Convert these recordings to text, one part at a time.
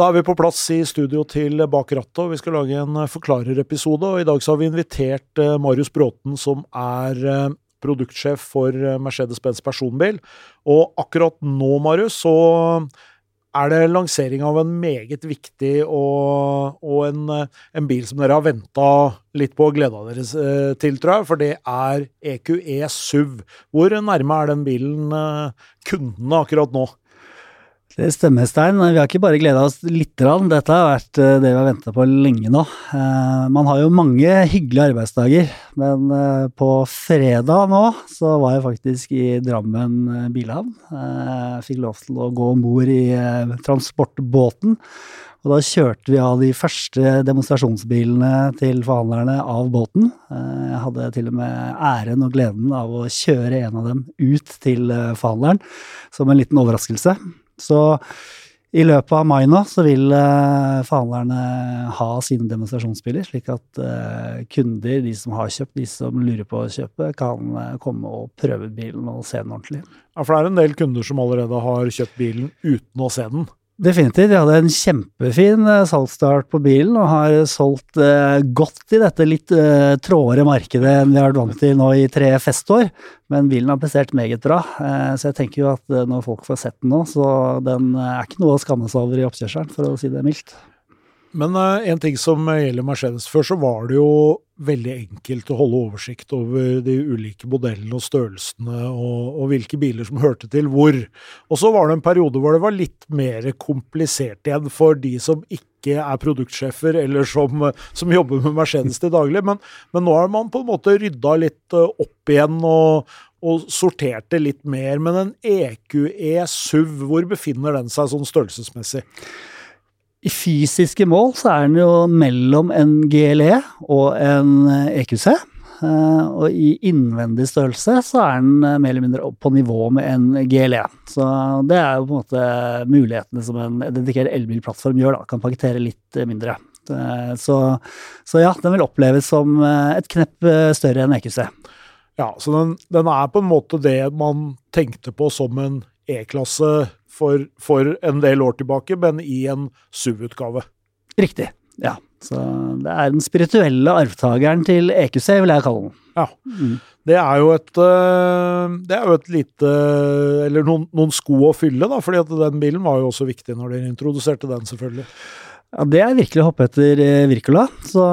Da er vi på plass i studio til Bak rattet, og vi skal lage en forklarerepisode. og I dag så har vi invitert eh, Marius Bråten, som er eh, produktsjef for eh, Mercedes-Benz personbil. Og akkurat nå, Marius, så er det lansering av en meget viktig og, og en, en, bil som dere har venta litt på og gleda dere til, tror jeg. For det er EQE SUV. Hvor nærme er den bilen kundene akkurat nå? Det stemmer, Stein. Vi har ikke bare gleda oss lite grann. Dette har vært eh, det vi har venta på lenge nå. Eh, man har jo mange hyggelige arbeidsdager, men eh, på fredag nå så var jeg faktisk i Drammen bilhavn. Jeg fikk lov til å gå om bord i transportbåten. Og da kjørte vi av de første demonstrasjonsbilene til forhandlerne av båten. Jeg hadde til og med æren og gleden av å kjøre en av dem ut til forhandleren som en liten overraskelse. Så i løpet av mai nå så vil uh, forhandlerne ha sine demonstrasjonsbiler, slik at uh, kunder, de som har kjøpt, de som lurer på å kjøpe, kan uh, komme og prøve bilen og se den ordentlig. Ja, For det er en del kunder som allerede har kjøpt bilen uten å se den? Definitivt. Vi hadde en kjempefin eh, salgsstart på bilen, og har solgt eh, godt i dette litt eh, tråere markedet enn vi har vært vant til nå i tre festår. Men bilen har prestert meget bra, eh, så jeg tenker jo at eh, når folk får sett den nå, så den eh, er ikke noe å skamme seg over i oppkjørselen, for å si det mildt. Men en ting som gjelder Mercedes, før så var det jo veldig enkelt å holde oversikt over de ulike modellene og størrelsene, og, og, hvilke biler som hørte til hvor. Og så var det en periode hvor det var litt mer komplisert igjen for de som ikke er produktsjefer, eller som, som jobber med Mercedes til daglig. Men, men, nå har man på en måte rydda litt eh, opp igjen og, og det litt mer. Men en EQE SUV, hvor befinner den seg sånn størrelsesmessig? I fysiske mål så er den jo mellom en GLE og en EQC. Eh, og i innvendig størrelse så er den eh, mer eller mindre på nivå med en GLE. Så det er jo på en måte mulighetene som en dedikert elbilplattform gjør, da. Kan pakkettere litt mindre. Så, så, ja, den vil oppleves som eh, et knepp større enn EQC. Ja, så den, den er på en måte det man tenkte på som en E-klasse for, for, en del år tilbake, men i en SUV-utgave. Riktig. Ja. Så det er den spirituelle arvtakeren til EQC, vil jeg kalle den. Ja. Mm. Det er jo et eh, Det er jo et lite Eller noen, noen sko å fylle, da, fordi at den bilen var jo også viktig når dere introduserte den, selvfølgelig. Ja, Det er virkelig å hoppe etter Virkola, Wirkola. Så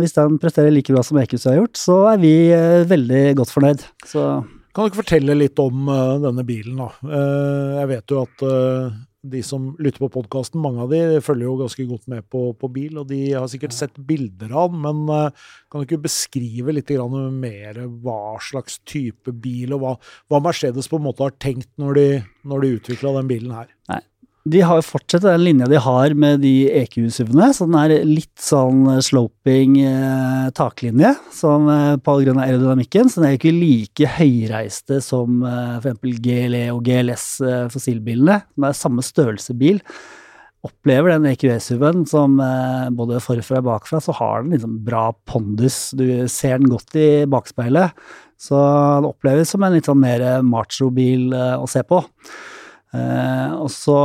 hvis den presterer like bra som EQC har gjort, så er vi eh, veldig godt fornøyd. Så kan du ikke fortelle litt om uh, denne bilen, da? Uh, jeg vet jo at uh, de som lytter på podkasten, mange av de følger jo ganske godt med på, på, bil, og de har sikkert sett bilder av den, men kan du ikke beskrive litt mer hva slags type bil, og hva, hva, Mercedes på en måte har tenkt når de, når de utvikla den bilen her? Nei, de har fortsatt den linja de har med de EQ-SUV-ene. Så den er litt sånn sloping eh, taklinje som, eh, på grunn av aerodynamikken. Så den er ikke like høyreiste som eh, f.eks. GLE og GLS eh, fossilbilene. Som er samme størrelse bil. Opplever den EQS-SUV-en som eh, både forfra og bakfra, så har den liksom bra pondus. Du ser den godt i bakspeilet. Så den oppleves som en litt sånn mer macho-bil eh, å se på. Eh, og så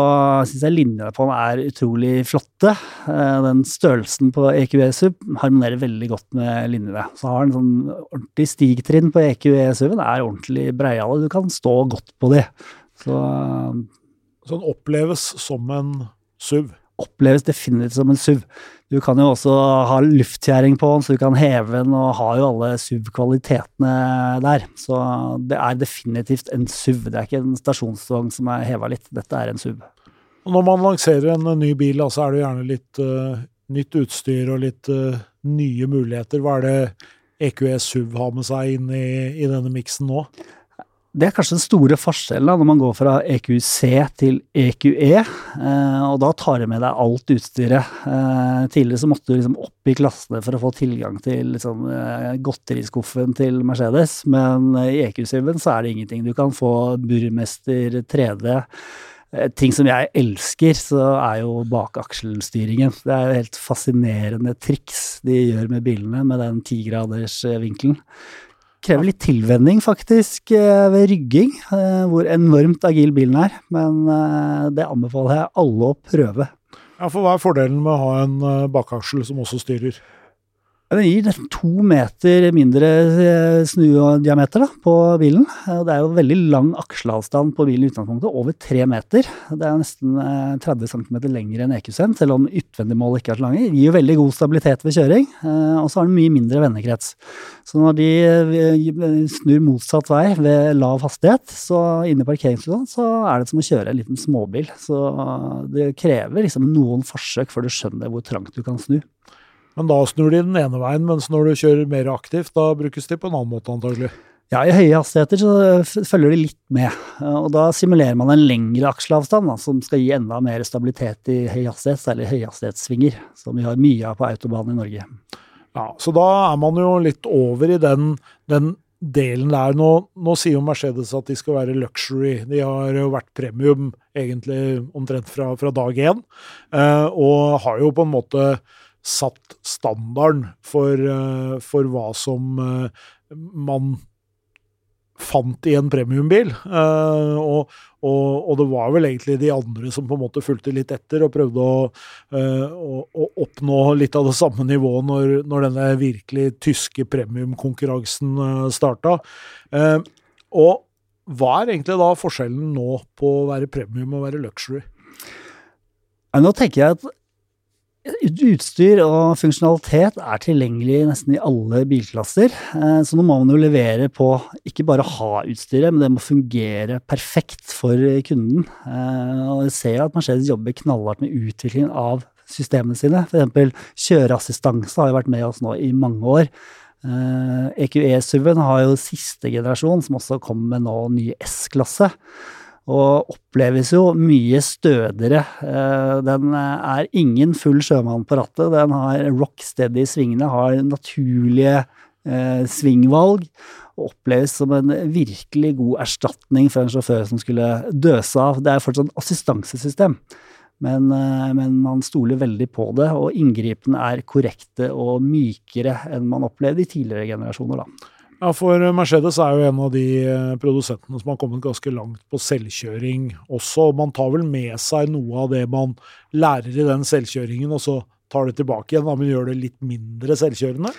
syns jeg linjene på den er utrolig flotte. Eh, den størrelsen på EQE-SUV harmonerer veldig godt med linjene. Så har den sånn ordentlig stigtrinn på EQE-SUV-en, er ordentlig breiale. Du kan stå godt på de. Så, så den oppleves som en SUV? Oppleves definitivt som en SUV. Du kan jo også ha luftgjæring på den, så du kan heve den og har jo alle SUV-kvalitetene der. Så det er definitivt en SUV. Det er ikke en stasjonsvogn som er heva litt. Dette er en SUV. Når man lanserer en ny bil, så er det gjerne litt uh, nytt utstyr og litt uh, nye muligheter. Hva er det EQS SUV har med seg inn i, i denne miksen nå? Det er kanskje den store forskjellen da, når man går fra EQC til EQE, eh, og da tar jeg med deg alt utstyret. Eh, tidligere så måtte du liksom opp i klassene for å få tilgang til liksom, eh, godteriskuffen til Mercedes, men i EQ7-en så er det ingenting. Du kan få burmester 3D. Eh, ting som jeg elsker, så er jo bakakselstyringen. Det er jo helt fascinerende triks de gjør med bilene med den tigradersvinkelen krever litt tilvenning, faktisk, eh, ved rygging, eh, hvor enormt agil bilen er. Men eh, det anbefaler jeg alle å prøve. Ja, For hva er fordelen med å ha en bakaksel som også styrer? Den gir nesten to meter mindre eh, snudiameter da, på bilen. Det er jo veldig lang aksleavstand på bilen i utgangspunktet, over tre meter. Det er nesten 30 eh, cm lengre enn EQC-en, selv om utvendig mål ikke er så lange. Det gir jo veldig god stabilitet ved kjøring, eh, og så har den mye mindre vendekrets. Så når de snur motsatt vei ved lav hastighet, så inne i parkeringsplassen, så er det som å kjøre en liten småbil. Så det krever liksom noen forsøk før du skjønner hvor trangt du kan snu. Men da snur de den ene veien, mens når du kjører mer aktivt, da brukes de på en annen måte antagelig. Ja, i høye hastigheter så følger de litt med. Og da simulerer man en lengre aksjeavstand som skal gi enda mer stabilitet i høy hastighet, særlig høyhastighetssvinger, som vi har mye av på autobanen i Norge. Ja, Så da er man jo litt over i den, den delen der. Nå, nå, sier jo Mercedes at de skal være luxury. De har jo vært premium egentlig omtrent fra, fra dag én, eh, og har jo på en måte satt standarden for, eh, for hva som eh, man fant i en premiumbil. Uh, og, og, og, det var vel egentlig de andre som på en måte fulgte litt etter og prøvde å, uh, å, å oppnå litt av det samme nivået når, når denne virkelig tyske premiumkonkurransen uh, starta. Uh, og hva er egentlig da forskjellen nå på å være premium og være luxury? Nå tenker jeg at Utstyr og funksjonalitet er tilgjengelig nesten i alle bilklasser. Eh, så nå må man jo levere på ikke bare ha utstyret, men det må fungere perfekt for kunden. Eh, og jeg ser at Mercedes jobber knallhardt med utviklingen av systemene sine. F.eks. kjøreassistanse har jo vært med oss nå i mange år. EQE-SUV-en eh, e har jo siste generasjon, som også kommer med nå ny S-klasse og oppleves jo mye stødigere. Eh, den er ingen full sjømann på rattet. Den har rock steady i svingene, har naturlige eh, svingvalg. Og oppleves som en virkelig god erstatning for en sjåfør som skulle døse av. Det er fortsatt et assistansesystem, men, eh, men, man stoler veldig på det. Og inngripene er korrekte og mykere enn man opplevde i tidligere generasjoner. da. Ja, for Mercedes er jo en av de eh, produsentene som har kommet ganske langt på selvkjøring også. Man tar vel med seg noe av det man lærer i den selvkjøringen, og så tar det tilbake igjen, men gjør det litt mindre selvkjørende?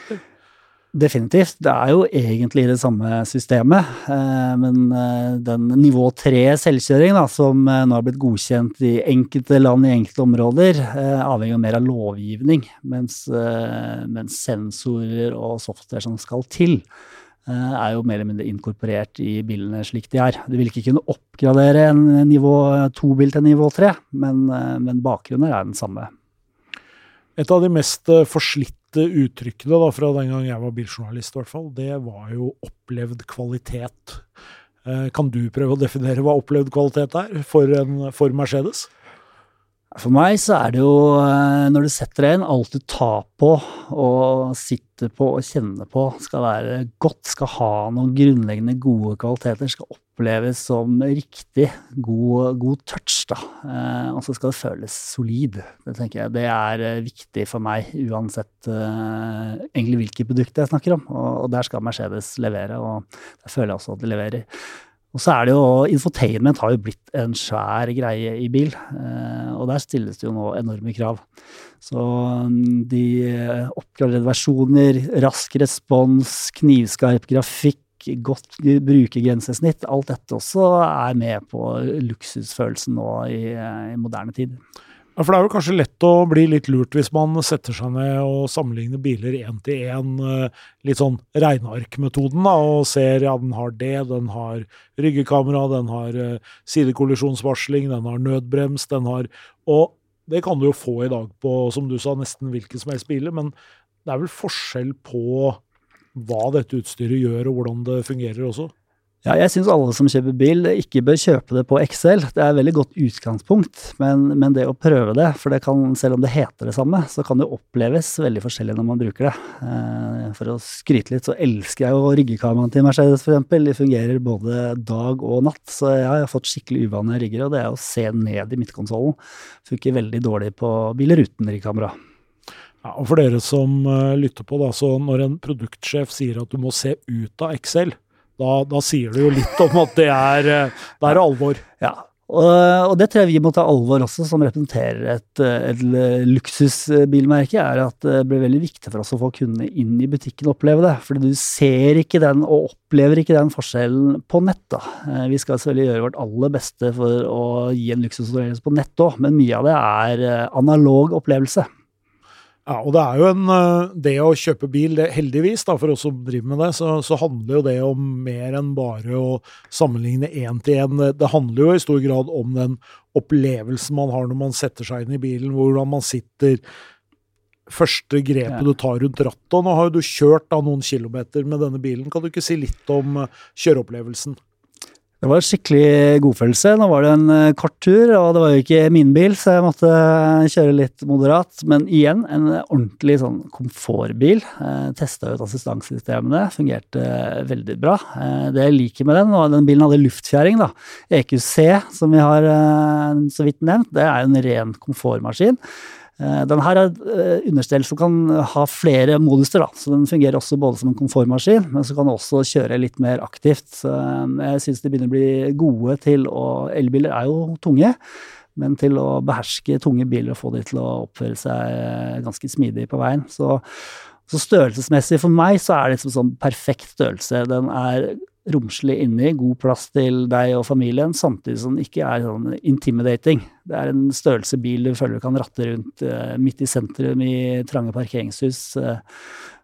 Definitivt. Det er jo egentlig det samme systemet. Eh, men eh, den nivå tre selvkjøring, da, som nå har blitt godkjent i enkelte land i enkelte områder, avhenger mer av lovgivning. Mens, mens sensorer og software som skal til, er jo mer eller mindre inkorporert i bilene slik de er. Du vil ikke kunne oppgradere en nivå 2-bil til nivå 3, men, eh, men bakgrunnen er den samme. Et av de mest eh, forslitte uttrykkene da, fra den gang jeg var biljournalist, det var jo opplevd kvalitet. Kan du prøve å definere hva opplevd kvalitet er for, en, for Mercedes? For meg så er det jo eh, når du setter deg inn, alt du tar på og sitter på og kjenner på, skal være godt, skal ha noen grunnleggende gode kvaliteter, skal oppleves som riktig god, god touch, da. Eh, og så skal det føles solid. Det tenker jeg det er eh, viktig for meg, uansett egentlig hvilke produkter jeg snakker om. Og der skal Mercedes levere, og der føler jeg også at de leverer. Og så er det jo, Infotainment har jo blitt en svær greie i bil, eh, og der stilles det jo nå enorme krav. Så mm, de oppgraderte versjoner, rask respons, knivskarp grafikk, godt brukergrensesnitt, alt dette også er med på luksusfølelsen nå i, i moderne tid. Ja, For det er jo kanskje lett å bli litt lurt hvis man setter seg ned og sammenligner biler én til én, eh, litt sånn regnearkmetoden, da, og ser ja, den har det, den har ryggekamera, den har uh, sidekollisjonsvarsling, den har nødbrems, den har Og det kan du jo få i dag på, som du sa, nesten hvilken som helst biler, men det er vel forskjell på hva dette utstyret gjør, og hvordan det fungerer også? Ja, jeg syns alle som kjøper bil, ikke bør kjøpe det på Excel. Det er et veldig godt utgangspunkt, men, men, det å prøve det, for det kan, selv om det heter det samme, så kan det oppleves veldig forskjellig når man bruker det. Eh, for å skryte litt, så elsker jeg jo ryggekameraene til Mercedes, f.eks. De fungerer både dag og natt, så jeg har fått skikkelig uvane rigger, og det er å se ned i midtkonsollen. Funker veldig dårlig på biler uten riggkamera. Ja, og For dere som uh, lytter på, da, så når en produktsjef sier at du må se ut av Excel, da, da, sier du jo litt om at det er, eh, det er alvor. Ja, Og, det tror jeg vi må ta alvor også, som representerer et, et, luksusbilmerke, er at det blir veldig viktig for oss å få kundene inn i butikken og oppleve det. Fordi du ser ikke den og opplever ikke den forskjellen på nett. da. Eh, vi skal selvfølgelig gjøre vårt aller beste for å gi en luksusopplevelse på nett òg, men mye av det er eh, analog opplevelse. Ja, og det er jo en eh, Det å kjøpe bil, det, heldigvis, da, for oss som driver med det, så, så, handler jo det om mer enn bare å sammenligne én til én. Det, handler jo i stor grad om den opplevelsen man har når man setter seg inn i bilen, hvordan man sitter. Første grepet ja. du tar rundt rattet. Nå har jo du kjørt da noen kilometer med denne bilen. Kan du ikke si litt om eh, kjøreopplevelsen? Det var en skikkelig godfølelse. Nå var det en eh, kort tur, og det var jo ikke min bil, så jeg måtte eh, kjøre litt moderat. Men igjen, en ordentlig sånn komfortbil. Eh, Testa ut assistansesystemene, fungerte veldig bra. Eh, det jeg liker med den, og den bilen hadde luftfjæring, da. EQC, som vi har eh, så vidt nevnt, det er en ren komfortmaskin. Eh, den her er et understell som kan ha flere moduser, da. så den fungerer også både som en komfortmaskin, men så kan den også kjøre litt mer aktivt. Så eh, jeg syns de begynner å bli gode til å Elbiler er jo tunge, men til å beherske tunge biler og få de til å oppføre seg ganske smidig på veien. Så, så størrelsesmessig for meg så er det liksom sånn perfekt størrelse. Den er romslig inni, god plass til deg og familien, samtidig som det ikke er sånn intimidating. Det er en størrelse bil du føler du kan ratte rundt eh, midt i sentrum i trange parkeringshus. Uh,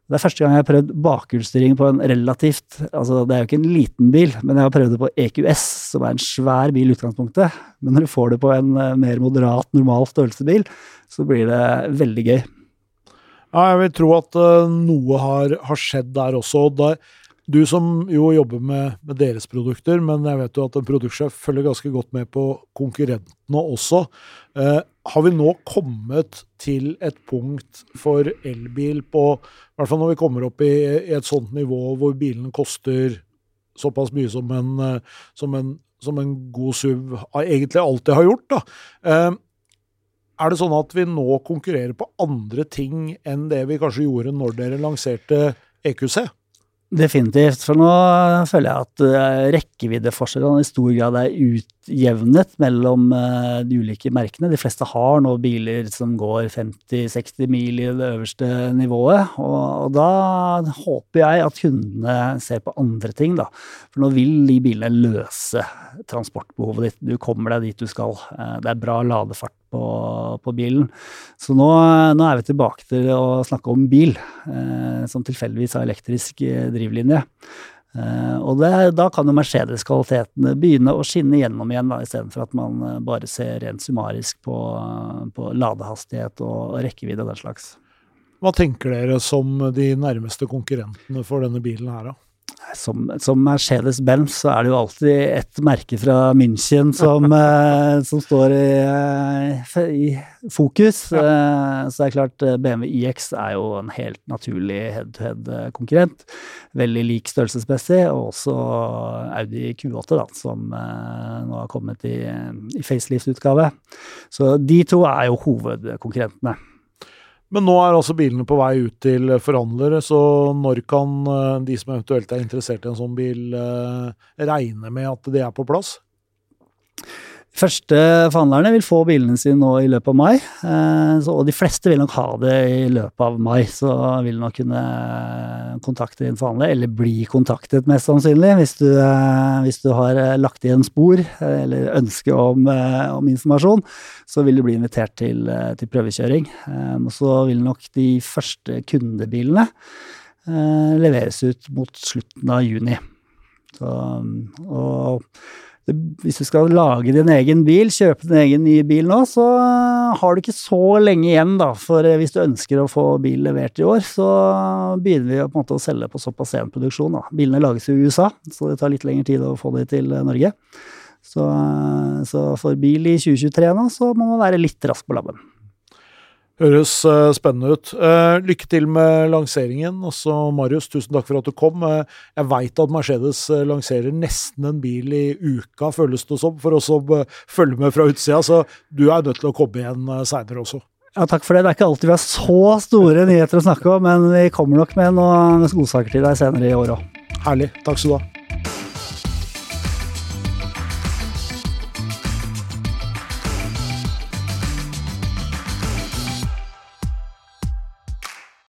det er første gang jeg har prøvd bakhjulsstyring på en relativt altså Det er jo ikke en liten bil, men jeg har prøvd det på EQS, som er en svær bil i utgangspunktet. Men når du får det på en uh, mer moderat, normal størrelsebil, så blir det veldig gøy. Ja, jeg vil tro at noe har, har skjedd der også. og Da, du som jo jobber med, med, deres produkter, men jeg vet jo at en produktsjef følger ganske godt med på konkurrentene også. Eh, har vi nå kommet til et punkt for elbil på I hvert fall når vi kommer opp i, i et sånt nivå hvor bilen koster såpass mye som en, eh, som en, som en god SUV egentlig alltid har gjort. da. Eh, er det sånn at vi nå konkurrerer på andre ting enn det vi kanskje gjorde når dere lanserte EQC? Definitivt. For nå føler jeg at uh, rekkeviddeforskjellene i stor grad er utjevnet mellom uh, de ulike merkene. De fleste har nå biler som går 50-60 mil i det øverste nivået. Og, og, da håper jeg at kundene ser på andre ting, da. For nå vil de bilene løse transportbehovet ditt. Du kommer deg dit du skal. Uh, det er bra ladefart på, på bilen. Så nå, nå, er vi tilbake til å snakke om bil, eh, som tilfeldigvis har elektrisk eh, drivlinje. Eh, og det, da kan jo Mercedes-kvalitetene begynne å skinne gjennom igjen, istedenfor at man eh, bare ser rent summarisk på, på ladehastighet og rekkevidde og den slags. Hva tenker dere som de nærmeste konkurrentene for denne bilen her, da? Som, som Mercedes-Benz så er det jo alltid et merke fra München som, eh, som står i, eh, i fokus. Ja. Eh, så det er klart BMW iX er jo en helt naturlig head-to-head-konkurrent. Veldig lik størrelsesmessig, og også Audi Q8, da, som nå har kommet i, i facelift-utgave. Så de to er jo hovedkonkurrentene. Men nå er altså bilene på vei ut til forhandlere, så når kan eh, de som eventuelt er interessert i en sånn bil, eh, regne med at det er på plass? Første forhandlerne vil få bilene sine nå i løpet av mai. Så, og de fleste vil nok ha det i løpet av mai, så vil nok kunne kontakte din forhandler, eller bli kontaktet mest sannsynlig, hvis du, eh, hvis du har eh, lagt igjen spor eller ønske om, om, informasjon. Så vil du bli invitert til, til prøvekjøring. Og så vil nok de første kundebilene leveres ut mot slutten av juni. Så, og hvis du skal lage din egen bil, kjøpe din egen nye bil nå, så har du ikke så lenge igjen, da. For hvis du ønsker å få bil levert i år, så begynner vi en måte å selge på såpass sen produksjon. Da. Bilene lages jo i USA, så det tar litt lengre tid å få dem til Norge. Så, så for bil i 2023 nå, så må man være litt rask på labben. Høres uh, spennende ut. Uh, lykke til med lanseringen. Også Marius, tusen takk for at du kom. Uh, jeg veit at Mercedes lanserer nesten en bil i uka, føles det som, for oss som følger med fra utsida. Så du er nødt til å komme igjen uh, seinere også. Ja, takk for det. Det er ikke alltid vi har så store nyheter å snakke om, men vi kommer nok med noen godsaker til deg senere i år òg. Herlig. Takk skal du ha.